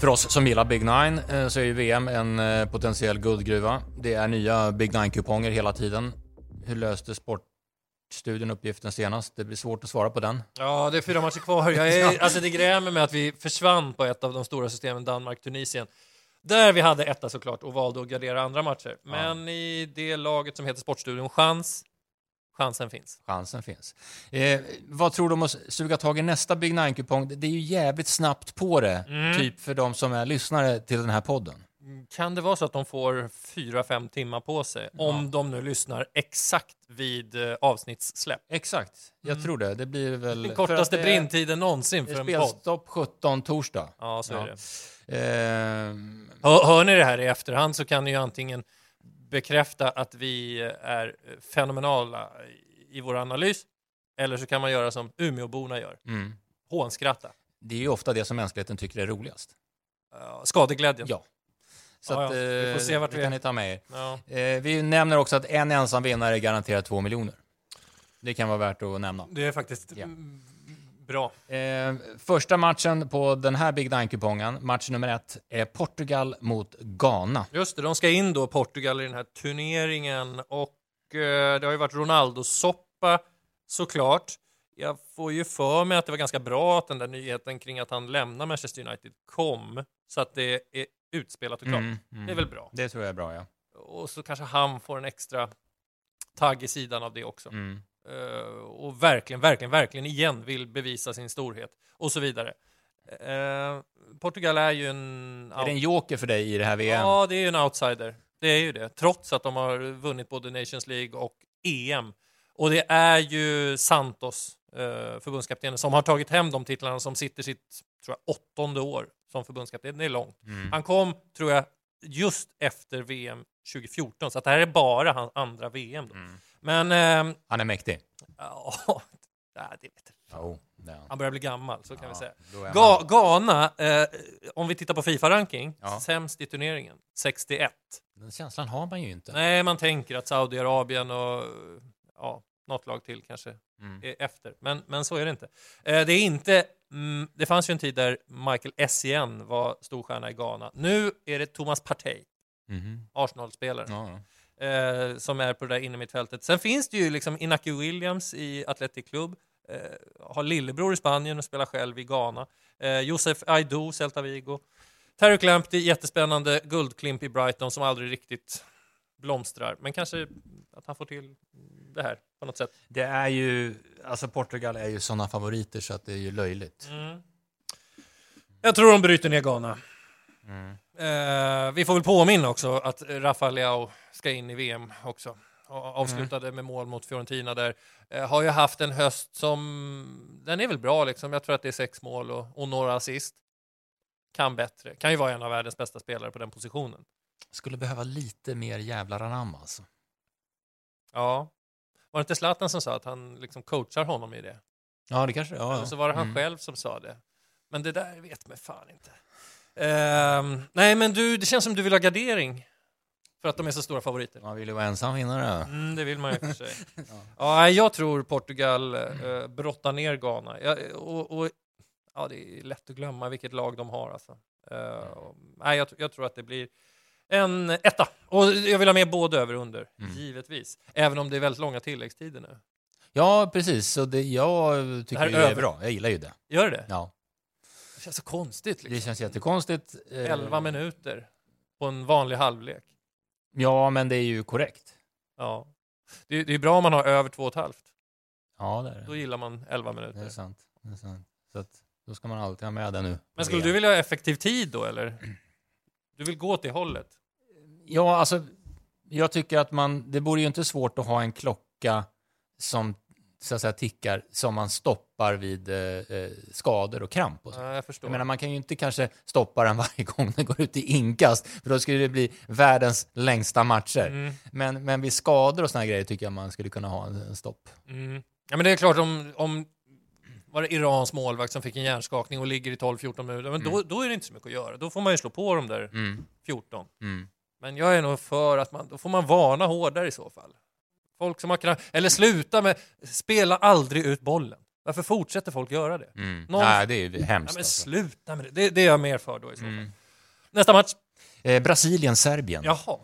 För oss som gillar Big Nine eh, så är ju VM en eh, potentiell guldgruva. Det är nya Big Nine-kuponger hela tiden. Hur löste Sportstudion uppgiften senast? Det blir svårt att svara på den. Ja, det är fyra matcher kvar. Jag är, alltså det grämer mig att vi försvann på ett av de stora systemen, Danmark-Tunisien. Där vi hade etta såklart och valde att gardera andra matcher. Men i det laget som heter Sportstudion, chans, chansen finns. Chansen finns. Eh, vad tror du om att suga tag i nästa Big Nine-kupong? Det är ju jävligt snabbt på det, Mm. typ för de som är lyssnare till den här podden. Kan det vara så att de får fyra, fem timmar på sig om de nu lyssnar exakt vid eh, avsnittssläpp? Exakt, jag tror det. Det blir väl... Den kortaste det brintiden någonsin för en podd. spelstopp 17 torsdag. Ja, så är Ja. det. Ehm, Hör, hör ni det här i efterhand så kan ni ju antingen bekräfta att vi är fenomenala i vår analys eller så kan man göra som Umeåborna gör, mm. hånskratta. Det är ju ofta det som mänskligheten tycker är roligast. Uh, skadeglädjen. Ja. Så Ja, att, ja. Vi får eh, se vart det vi kan ni ta med er. Ja, Eh, vi nämner också att en ensam vinnare garanterar två miljoner. Det kan vara värt att nämna. det är faktiskt Ja. Bra. Eh, första matchen på den här Big Nine-kupongen, match nummer ett, är Portugal mot Ghana. Just det, de ska in då, Portugal, i den här turneringen och eh, det har ju varit Ronaldo-soppa såklart. Jag får ju för mig att det var ganska bra att den där nyheten kring att han lämnar Manchester United kom, så att det är utspelat och klart. Mm, mm. Det är väl bra. Det tror jag är bra, ja. Och så kanske han får en extra tagg i sidan av det också. Mm. Eh, och verkligen, verkligen, verkligen igen vill bevisa sin storhet och så vidare. Eh, Portugal är ju en... Är det en joker för dig i det här VM? Ja, det är ju en outsider. Det är ju det. Trots att de har vunnit både Nations League och EM. Och det är ju Santos, eh, förbundskaptenen, som har tagit hem de titlarna som sitter sitt tror jag, åttonde år som förbundskapten. Det är långt. Mm. Han kom, tror jag, just efter VM 2014, så det här är bara hans andra VM. Då. Mm. Men, ehm, Han är mäktig. ja, det vet jag. Är han. Börjar bli gammal, så kan vi säga. Ga Ghana, eh, om vi tittar på Fifa-ranking, sämst i turneringen, 61. Den känslan har man ju inte. Nej, man tänker att Saudiarabien och ja, något lag till kanske Mm. är efter. Men, men så är det inte. Eh, det är inte... Mm, det fanns ju en tid där Michael Essien var storstjärna i Ghana. Nu är det Thomas Partey, Mhm. Arsenal-spelaren, Ja, ja. Eh, som är på det där innermittfältet. Sen finns det ju liksom Inaki Williams i Athletic Club, eh, har lillebror i Spanien och spelar själv i Ghana. Eh, Josef Aido, Celta Vigo. Tarek Lamptey, jättespännande guldklimp i Brighton som aldrig riktigt blomstrar. Men kanske att han får till det här på något sätt. Det är ju, alltså Portugal är ju sådana favoriter så att det är ju löjligt. Mm. Jag tror de bryter ner Ghana. Mm. Eh, vi får väl påminna också att Rafael Leao ska in i VM också. Och avslutade med mål mot Fiorentina där. Eh, har ju haft en höst som, den är väl bra liksom. Jag tror att det är sex mål och, och några assist. Kan bättre. Kan ju vara en av världens bästa spelare på den positionen. Skulle behöva lite mer jävlar anamma alltså. Ja. Var det inte Zlatan som sa att han liksom coachar honom i det? Ja, det kanske ja, Eller så var det han Mm. själv som sa det. Men det där vet man fan inte. Ehm, nej, men du, det känns som du vill ha gardering. För att de är så stora favoriter. Man vill ju vara ensam vinnare. Mm, det vill man ju för sig. ja, nej, jag tror Portugal eh, brottar ner Ghana. Ja, och, och, ja, det är lätt att glömma vilket lag de har. Alltså. Och- nej, jag, jag tror att det blir en etta. Och jag vill ha med både över och under, Mm. givetvis. Även om det är väldigt långa tilläggstider nu. Ja, precis. Så det, jag tycker ju det är över. bra. Jag gillar ju det. Gör det? Ja. Det känns så konstigt. Liksom. Det känns jättekonstigt. Eh, 11 minuter på en vanlig halvlek. Ja, men det är ju korrekt. Ja. Det, det är bra om man har över två och ett halvt. Ja, det är Då det. gillar man 11 Det är minuter. sant. Det är sant. Så att, då ska man alltid ha med det nu. Men skulle du vilja ha effektiv tid då, eller? Du vill gå åt det hållet? Ja, alltså, jag tycker att man, det vore ju inte svårt att ha en klocka som så att säga tickar som man stoppar vid eh, eh, skador och kramp och så. Ja, jag förstår. Jag menar, man kan ju inte kanske stoppa den varje gång den går ut i inkast, för då skulle det bli världens längsta matcher. Mm, Men, men vid skador och såna här grejer tycker jag man skulle kunna ha en, en stopp. mm. Ja, men det är klart om, om var det Irans målvakt som fick en hjärnskakning och ligger i 12-14 minuter, men då, då är det inte så mycket att göra. Då får man ju slå på de där Mm. 14. Mm. Men jag är nog för att man, då får man varna hårdare i så fall. Folk som har eller sluta med, spela aldrig ut bollen. Varför fortsätter folk göra det? Mm. Någon- Nej, det är ju Ja, hemskt. men alltså. sluta med det. det. Det är jag mer för då i så fall. Mm. Nästa match. Eh, Brasilien-Serbien. Jaha.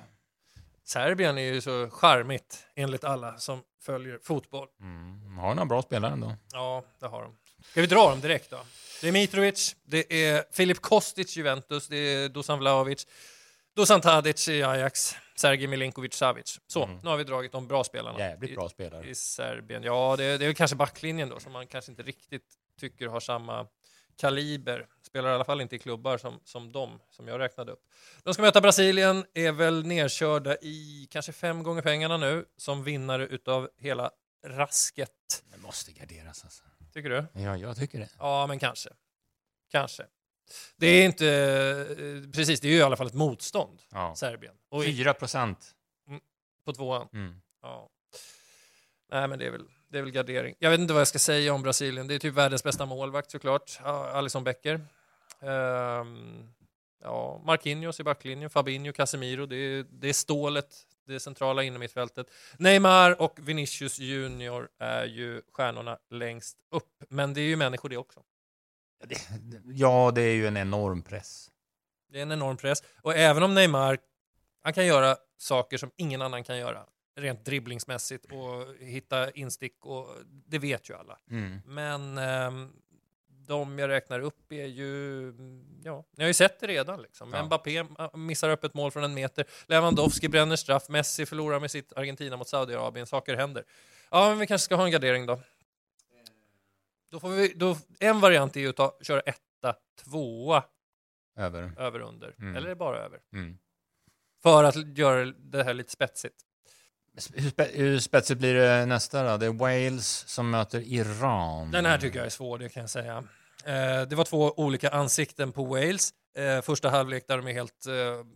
Serbien är ju så charmigt enligt alla som följer fotboll. Mm. Har några bra spelare ändå. Ja, det har de. Ska vi dra dem direkt då? Det är Mitrovic, det är Filip Kostic, Juventus, det är Dusan Vlahovic, Dusan Tadic i Ajax, Sergej Milinkovic Savic. Så, Mm. nu har vi dragit de bra spelarna Jävligt i, bra spelare. i Serbien. Ja, det, det är väl kanske backlinjen då som man kanske inte riktigt tycker har samma kaliber. Spelar i alla fall inte i klubbar som, som de som jag räknade upp. De ska möta Brasilien, är väl nerkörda i kanske fem gånger pengarna nu som vinnare utav hela rasket. Det måste garderas alltså. Tycker du? Ja, jag tycker det. Ja, men kanske. Kanske. Det är inte... eh, Precis, det är ju i alla fall ett motstånd, Ja. Serbien. Och i- 4 procent. på tvåan. Mm. Ja. Nej, men det är, väl, det är väl gardering. Jag vet inte vad jag ska säga om Brasilien. Det är typ världens bästa målvakt såklart. Ja, Alisson Becker. Ehm, ja, Marquinhos i backlinjen, Fabinho, Casemiro. Det är, det är stålet, det centrala innermittfältet. Neymar och Vinicius Junior är ju stjärnorna längst upp. Men det är ju människor det också. Ja, det, är ju en enorm press. Det är en enorm press. Och även om Neymar, han kan göra saker som ingen annan kan göra. Rent dribblingsmässigt och hitta instick och det vet ju alla. Mm. Men ehm, de jag räknar upp är ju, ja, ni har ju sett det redan liksom. Ja. Mbappé äh, missar öppet mål från en meter. Lewandowski bränner straff. Messi förlorar med sitt Argentina mot Saudiarabien. Saker händer. Ja, men vi kanske ska ha en gardering då. Då får vi, då, en variant är ju att ta, köra etta, tvåa Över. över under. Mm. Eller bara över. Mm. För att göra det här lite spetsigt. Hur, spe, hur spetsigt blir det nästa då? Det är Wales som möter Iran. Den här tycker jag är svår, det kan jag säga. Eh, det var två olika ansikten på Wales. Eh, första halvlek där de är helt eh,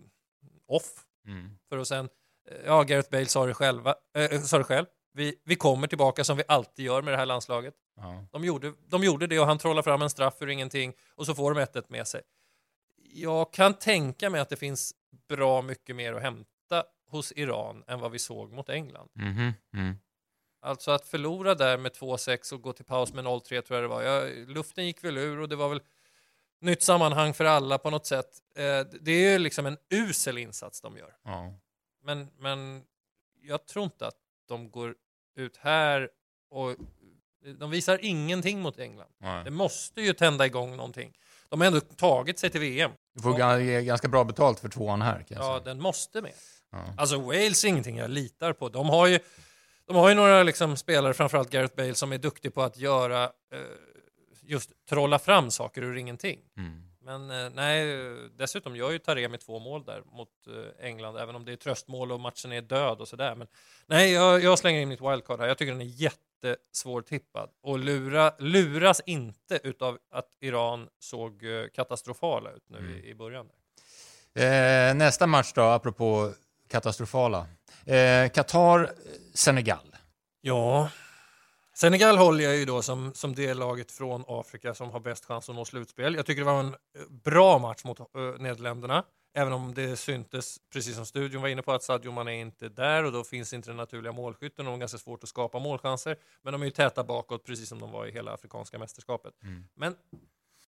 off. Mm. För att sen, eh, ja, Gareth Bale sa det, själva, eh, sa det själv. Vi, vi kommer tillbaka som vi alltid gör med det här landslaget. Ja. De gjorde, de gjorde det och han trollade fram en straff ur ingenting och så får de 1 med sig. Jag kan tänka mig att det finns bra mycket mer att hämta hos Iran än vad vi såg mot England. Mhm. Mm. Alltså att förlora där med 2-6 och gå till paus med 0-3 tror jag det var. Ja, luften gick väl ur och det var väl nytt sammanhang för alla på något sätt. Eh, det är ju liksom en usel insats de gör. Ja. Men, men jag tror inte att de går ut här och de visar ingenting mot England. Nej. Det måste ju tända igång någonting. De har ändå tagit sig till VM. Du får ge ganska bra betalt för tvåan här. Kan jag Ja, säga. den måste med. Ja. Alltså Wales är ingenting jag litar på. De har ju, de har ju några liksom spelare, framförallt Gareth Bale, som är duktig på att göra eh, just trolla fram saker ur ingenting. Mm. Men eh, nej, dessutom gör ju Taremi två mål där mot eh, England, även om det är tröstmål och matchen är död och sådär. Men nej, jag, jag slänger in mitt wildcard här. Jag tycker den är jättesvårtippad och lura, luras inte utav att Iran såg eh, katastrofala ut nu Mm. i, i början. Eh, nästa match då, apropå katastrofala. Eh, Qatar-Senegal. Ja, Senegal håller jag ju då som, som det laget från Afrika som har bäst chans att nå slutspel. Jag tycker det var en eh, bra match mot uh, Nederländerna, även om det syntes, precis som studion var inne på, att Sadio Mané inte är där och då finns inte den naturliga målskytten och de har ganska svårt att skapa målchanser. Men de är ju täta bakåt, precis som de var i hela afrikanska mästerskapet. Mm. Men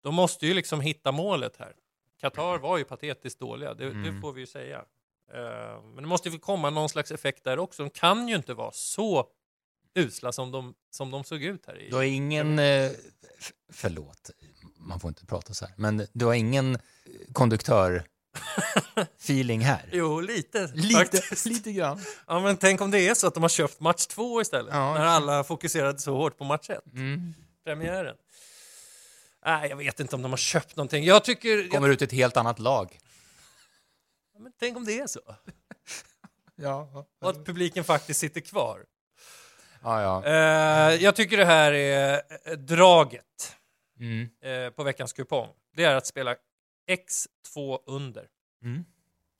de måste ju liksom hitta målet här. Qatar var ju patetiskt dåliga, det, det Mm. får vi ju säga. Eh, men det måste ju komma någon slags effekt där också. De kan ju inte vara så usla som de, som de såg ut här i. Du har ingen... Eh, förlåt, man får inte prata så här. Men du har ingen konduktör-feeling här? Jo, lite. Lite, faktiskt. lite grann. Ja, men tänk om det är så att de har köpt match två istället. Ja. När alla fokuserade så hårt på match ett, Mm. premiären. Nej, jag vet inte om de har köpt någonting. Jag tycker... Jag, Kommer ut ett helt annat lag. men tänk om det är så. Ja, Och att publiken faktiskt sitter kvar. ja. ja. Eh, jag tycker det här är eh, draget Mm. eh, på veckans kupong. Det är att spela X2 under. Mm.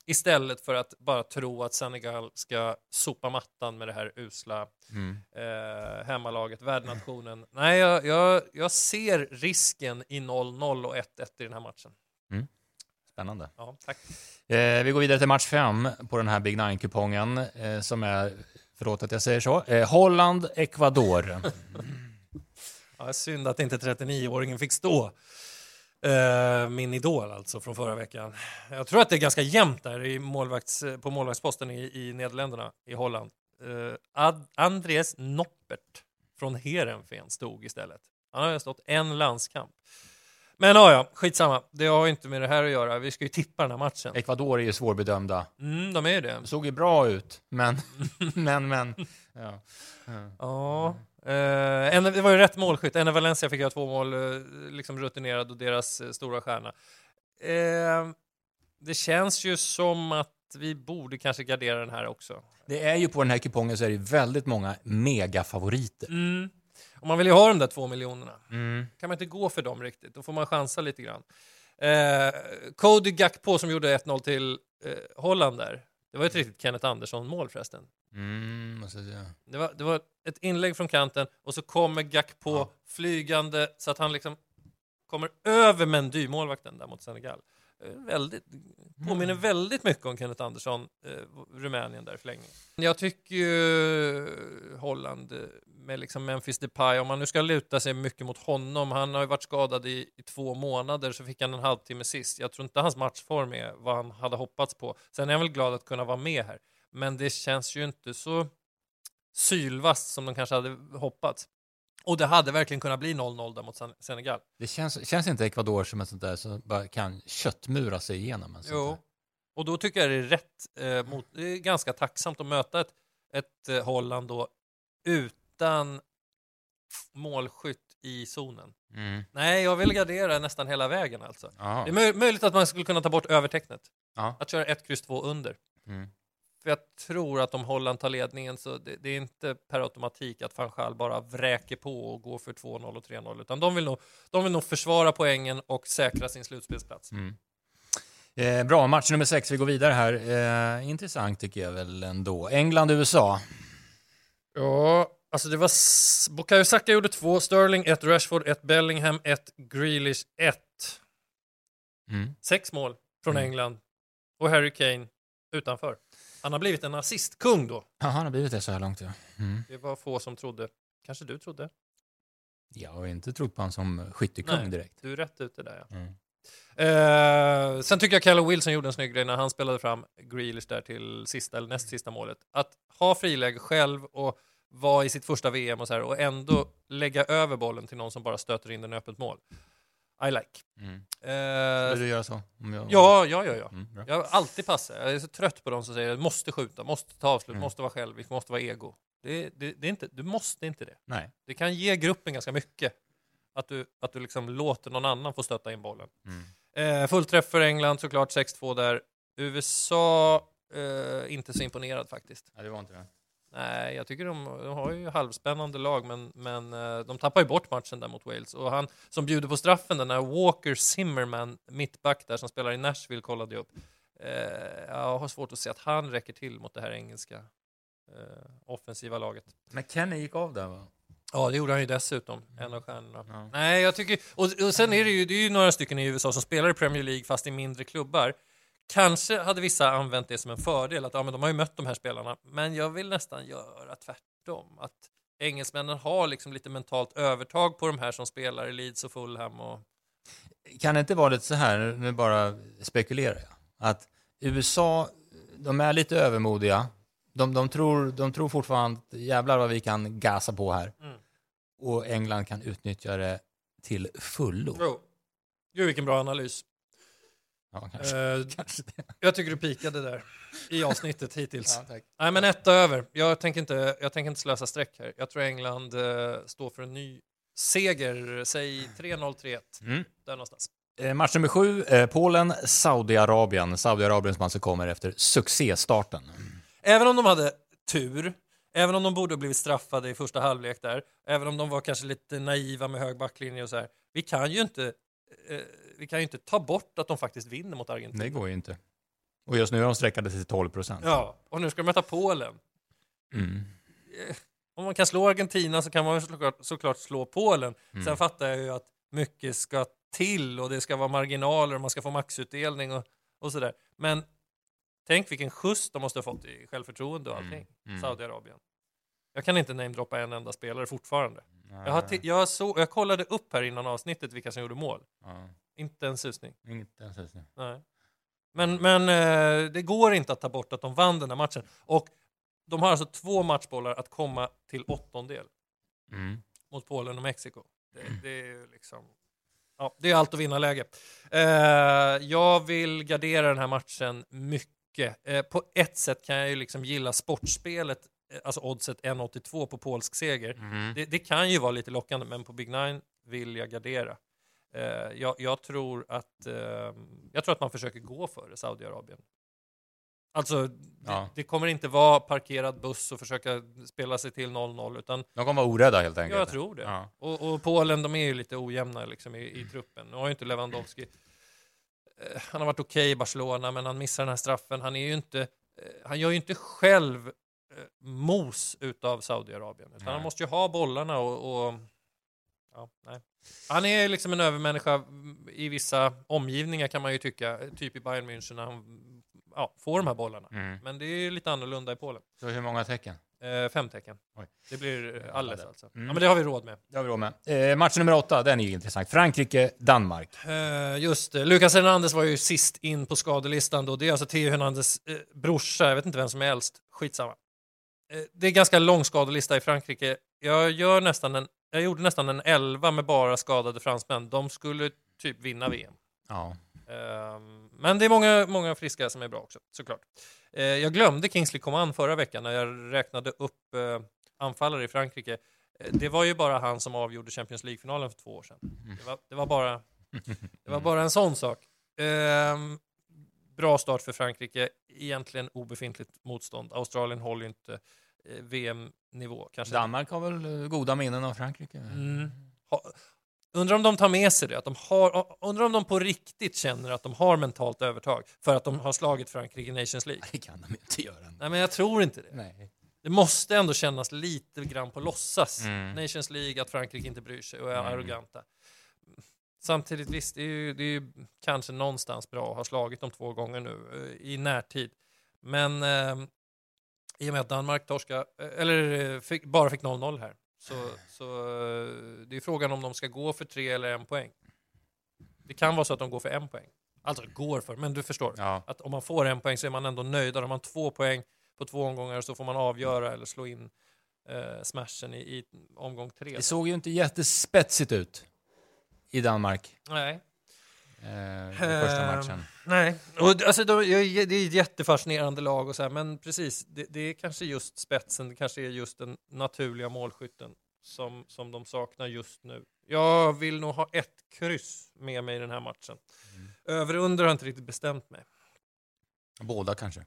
Istället för att bara tro att Senegal ska sopa mattan med det här usla Mm. eh, hemmalaget, värdnationen. Nej, jag, jag, jag ser risken i 0-0 och 1-1 i den här matchen. Spännande. Ja, tack. Eh, vi går vidare till match fem på den här Big Nine-kupongen eh, som är, förlåt att jag säger så, eh, Holland-Ecuador. Ja, synd att inte 39-åringen fick stå. Eh, min idol alltså från förra veckan. Jag tror att det är ganska jämnt där i målvakts, på målvaktsposten i, i Nederländerna, i Holland. Uh, Ad, Andres Noppert från Heerenveen stod istället. Han har ju stått en landskamp. Men ja, ja, skitsamma. Det har ju inte med det här att göra. Vi ska ju tippa den här matchen. Ecuador är ju svårbedömda. Mm, de är ju det. De såg ju bra ut, men... men, men... Ja. Ja. En, det var ju rätt målskytt. Enne Valencia fick göra två mål, eh, liksom rutinerad och deras eh, stora stjärna. Eh, det känns ju som att vi borde kanske gardera den här också. Det är ju på den här kupongen så är det väldigt många megafavoriter. Mm. Om man vill ju ha de där två miljonerna. Mm. kan man inte gå för dem riktigt. Då får man chansa lite grann. Eh, Cody Gakpo som gjorde 1-0 till eh, Holland där. Det var ett riktigt Kenneth Andersson-mål förresten. Mm. Det var, det var ett inlägg från kanten och så kommer Gakpo Ja. flygande så att han liksom kommer över Mendy, målvakten där mot Senegal. Eh, Väldigt, påminner väldigt mycket om Kenneth Andersson, eh, Rumänien där i förlängningen. Jag tycker ju Holland eh, med liksom Memphis Depay, om man nu ska luta sig mycket mot honom, han har ju varit skadad i, i två månader, så fick han en halvtimme sist. Jag tror inte hans matchform är vad han hade hoppats på. Sen är jag väl glad att kunna vara med här, men det känns ju inte så sylvast som de kanske hade hoppats. Och det hade verkligen kunnat bli 0-0 där mot Sen- Senegal. Det känns, känns inte Ecuador som ett sånt där som bara kan köttmura sig igenom en Jo. Och då tycker jag det är rätt, eh, mot, det är ganska tacksamt att möta ett, ett eh, Holland då utan målskytt i zonen. Mm. Nej, jag vill gardera nästan hela vägen alltså. Jaha. Det är möj- möjligt att man skulle kunna ta bort övertecknet. Ja. Att köra 1, kryss 2 under. Mm. För jag tror att om Holland tar ledningen så det, det är inte per automatik att van Gaal bara vräker på och går för 2-0 och 3-0 utan de vill, nog, de vill nog försvara poängen och säkra sin slutspelsplats. Mm. Eh, bra, match nummer sex. Vi går vidare här. Eh, intressant tycker jag väl ändå. England-USA. Ja, alltså det var... Bukayo Saka gjorde två, Sterling ett, Rashford ett, Bellingham ett, Grealish ett. Mm. Sex mål från Mm. England och Harry Kane utanför. Han har blivit en assistkung då. Ja, han har blivit det så här långt. Ja. Mm. Det var få som trodde. Kanske du trodde? Jag har inte trott på honom som skyttekung Nej. direkt. Du är rätt ute där ja. Mm. Eh, sen tycker jag Callum Wilson gjorde en snygg grej när han spelade fram Grealish där till sista eller näst sista målet. Att ha friläge själv och vara i sitt första VM och så här och ändå lägga över bollen till någon som bara stöter in den i öppet mål. I like. Mm. Eh, Vill du göra så? Jag... ja, ja, ja, ja. Mm. Jag har alltid passat. Jag är så trött på de som säger måste skjuta, måste ta avslut, Mm. måste vara självisk, måste vara ego. Det, det, det är inte, du måste inte det. Nej. Det kan ge gruppen ganska mycket. Att du, att du liksom låter någon annan få stötta in bollen. Mm. Eh, fullträff för England såklart, 6-2 där. USA, eh, inte så imponerad faktiskt. Ja, det var inte det. Nej, jag tycker de, de har ju halvspännande lag, men, men eh, de tappar ju bort matchen där mot Wales. Och han som bjuder på straffen, den här Walker Zimmerman, mittback där som spelar i Nashville, kollade jag upp. Eh, jag har svårt att se att han räcker till mot det här engelska eh, offensiva laget. Men Kenny gick av där va? Ja, det gjorde han ju dessutom, en av stjärnorna. Ja. Nej, jag tycker... Och, och sen är det ju, det är ju några stycken i USA som spelar i Premier League fast i mindre klubbar. Kanske hade vissa använt det som en fördel, att ja, men de har ju mött de här spelarna. Men jag vill nästan göra tvärtom. Att engelsmännen har liksom lite mentalt övertag på de här som spelar i Leeds och Fulham. Och... Kan det inte vara lite så här, nu- bara spekulerar jag, att USA, de är lite övermodiga. De, de, tror, de tror fortfarande att jävlar vad vi kan gasa på här. Mm. Och England kan utnyttja det till fullo. Jo. Gud, vilken bra analys. Ja, kanske. Eh, kanske jag tycker du pikade där i avsnittet hittills. Ja. Nej, men etta över. Jag tänker inte, jag tänker inte slösa streck här. Jag tror England eh, står för en ny seger. Säg 3-0, 3-1. Mm. Där någonstans. Eh, Match nummer sju, eh, Polen, Saudiarabien. Saudiarabien som alltså kommer efter succéstarten. Även om de hade tur, även om de borde ha blivit straffade i första halvlek där, även om de var kanske lite naiva med hög backlinje och så här. Vi kan ju inte, eh, vi kan ju inte ta bort att de faktiskt vinner mot Argentina. Det går ju inte. Och just nu är de sträckade till 12 procent. Ja, och nu ska de möta Polen. Mm. Eh, Om man kan slå Argentina så kan man såklart, såklart slå Polen. Mm. Sen fattar jag ju att mycket ska till och det ska vara marginaler och man ska få maxutdelning och, och sådär. Men tänk vilken skjuts de måste ha fått i självförtroende och allting. Mm. Saudiarabien. Jag kan inte namedroppa en enda spelare fortfarande. Jag, har jag, så, jag kollade upp här innan avsnittet vilka som gjorde mål. Ja, Inte en susning. inte ens det. Nej. Men, men eh, det går inte att ta bort att de vann den här matchen. Och de har alltså två matchbollar att komma till åttondel Mm. mot Polen och Mexiko. Det, det är liksom... Ja, det är allt att vinna läge. Eh, jag vill gardera den här matchen mycket. Eh, på ett sätt kan jag ju liksom gilla sportspelet, eh, alltså oddset 1,82 på polsk seger. Mm. Det, det kan ju vara lite lockande, men på Big Nine vill jag gardera. Eh, jag, jag, tror att, eh, jag tror att man försöker gå före Saudiarabien. Alltså, det, Ja. det kommer inte vara parkerad buss och försöka spela sig till 0-0, utan De kommer vara orädda helt enkelt. jag tror det. Ja. Och, och Polen, de är ju lite ojämna liksom, i, i truppen. Nu har ju inte Lewandowski... Eh, han har varit okej i Barcelona, men han missar den här straffen. Han är ju inte... Han gör ju inte själv mos utav Saudiarabien. Utan Nej. han måste ju ha bollarna och... och ja, nej. Han är liksom en övermänniska i vissa omgivningar kan man ju tycka. Typ i Bayern München när han ja, får de här bollarna. Mm. Men det är lite annorlunda i Polen. Så hur många tecken? Eh, fem tecken. Oj. Det blir alldeles alltså. Mm. Ja, men det har vi råd med. Det har vi råd med. Eh, match nummer åtta, den är ju intressant. Frankrike-Danmark. Eh, just det. Lucas Hernandez var ju sist in på skadelistan då. Det är alltså Theo Hernandez eh, brorsa. Jag vet inte vem som är äldst. Skitsamma. Eh, det är ganska lång skadelista i Frankrike. Jag, gör nästan en, jag gjorde nästan en 11 med bara skadade fransmän. De skulle typ vinna VM. Ja. Ehm, men det är många, många friska som är bra också, såklart. Eh, jag glömde Kingsley Coman förra veckan när jag räknade upp eh, anfallare i Frankrike. Eh, det var ju bara han som avgjorde Champions League-finalen för två år sedan. Det var, det var, bara, det var bara en sån sak. Ehm, bra start för Frankrike, egentligen obefintligt motstånd. Australien håller ju inte VM-nivå. Kanske Danmark har väl eh, goda minnen av Frankrike? Mm. Ha, undrar om de tar med sig det, att de har, undrar om de på riktigt känner att de har mentalt övertag för att de har slagit Frankrike i Nations League. Det kan de inte göra. Nej, men jag tror inte det. Nej. Det måste ändå kännas lite grann på låtsas. Mm. Nations League, att Frankrike inte bryr sig och är Mm. arroganta. Samtidigt, visst, det är, ju, det är ju kanske någonstans bra att ha slagit dem två gånger nu eh, i närtid. Men eh, i och med att Danmark torska, eh, eller eh, fick, bara fick 0-0 här, så, så eh, det är frågan om de ska gå för tre eller en poäng. Det kan vara så att de går för en poäng. Alltså går för, men du förstår. Ja. Att om man får en poäng så är man ändå nöjd. Har man två poäng på två omgångar så får man avgöra eller slå in eh, smashen i, i omgång tre. Det såg ju inte jättespetsigt ut i Danmark. Nej. Eh, i första Ehm, matchen. Nej, och, alltså, de, det är ett jättefascinerande lag och så här, men precis, det, det är kanske just spetsen, det kanske är just den naturliga målskytten som, som de saknar just nu. Jag vill nog ha ett kryss med mig i den här matchen. Mm. Över och under har jag inte riktigt bestämt mig. Båda kanske.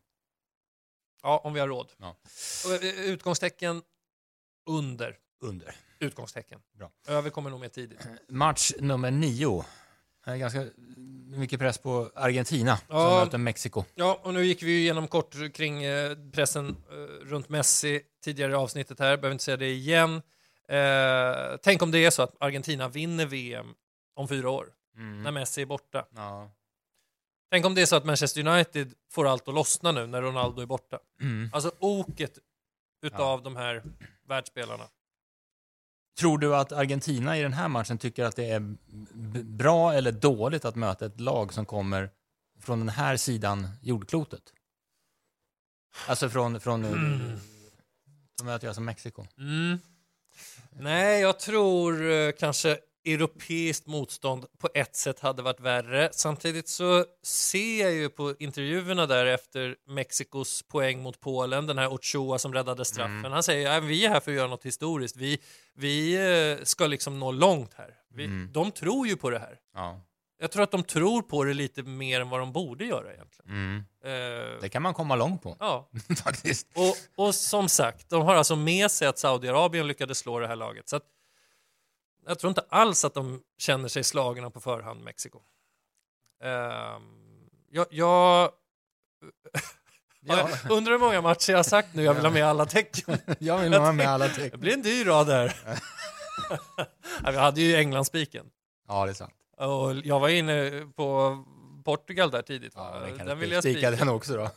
Ja, om vi har råd. Ja. Och, eh, Utgångstecken under. Under. Utgångstecken. Bra. Över kommer nog mer tidigt. Match nummer nio. Det är ganska mycket press på Argentina som Ja. möter Mexiko. Ja, och nu gick vi ju igenom kort kring eh, pressen eh, runt Messi tidigare i avsnittet här, behöver inte säga det igen. Eh, tänk om det är så att Argentina vinner VM om fyra år, Mm. när Messi är borta. Ja. Tänk om det är så att Manchester United får allt att lossna nu när Ronaldo är borta. Mm. Alltså oket utav de här världsspelarna. Tror du att Argentina i den här matchen tycker att det är bra eller dåligt att möta ett lag som kommer från den här sidan jordklotet? Alltså från... från Mm. De möter ju alltså Mexiko. Mm. Nej, jag tror eh, kanske europeiskt motstånd på ett sätt hade varit värre. Samtidigt så ser jag ju på intervjuerna där efter Mexikos poäng mot Polen, den här Ochoa som räddade straffen. Mm. Han säger att vi är här för att göra något historiskt. Vi, vi eh, ska liksom nå långt här. Vi, Mm. De tror ju på det här. Ja. Jag tror att de tror på det lite mer än vad de borde göra egentligen. Mm. Eh, Det kan man komma långt på, ja, faktiskt. och, och som sagt, de har alltså med sig att Saudiarabien lyckades slå det här laget. Så att, jag tror inte alls att de känner sig slagna på förhand, Mexiko. Ehm, jag, jag Ja. undrar hur många matcher jag har sagt nu, jag vill ha med alla tecken. Jag vill ha med alla Det tecken. blir en dyr rad här. Vi hade ju Englandsspiken. Ja, det är sant. Och jag var inne på Portugal där tidigt. Ja, den den vill jag spika. den också då.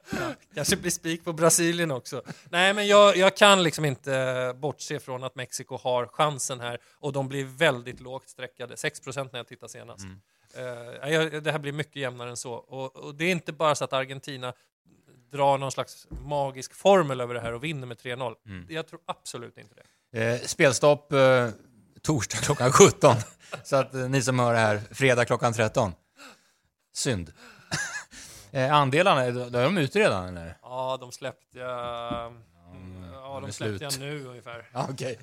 Kanske blir spik på Brasilien också. Nej, men jag, jag kan liksom inte bortse från att Mexiko har chansen här och de blir väldigt lågt streckade. 6% när jag tittade senast. Eh, jag- det här blir mycket jämnare än så. Och, och det är inte bara så att Argentina drar någon slags magisk formel över det här och vinner med 3-0. Jag tror absolut inte det. Eh, spelstopp eh, torsdag klockan 17. Så att eh, ni som hör det här, fredag klockan 13. Synd. Eh, andelarna, är de- är de ute redan eller? Ja, de släppte jag... Ja, de släppte jag nu ungefär. Ja, okej.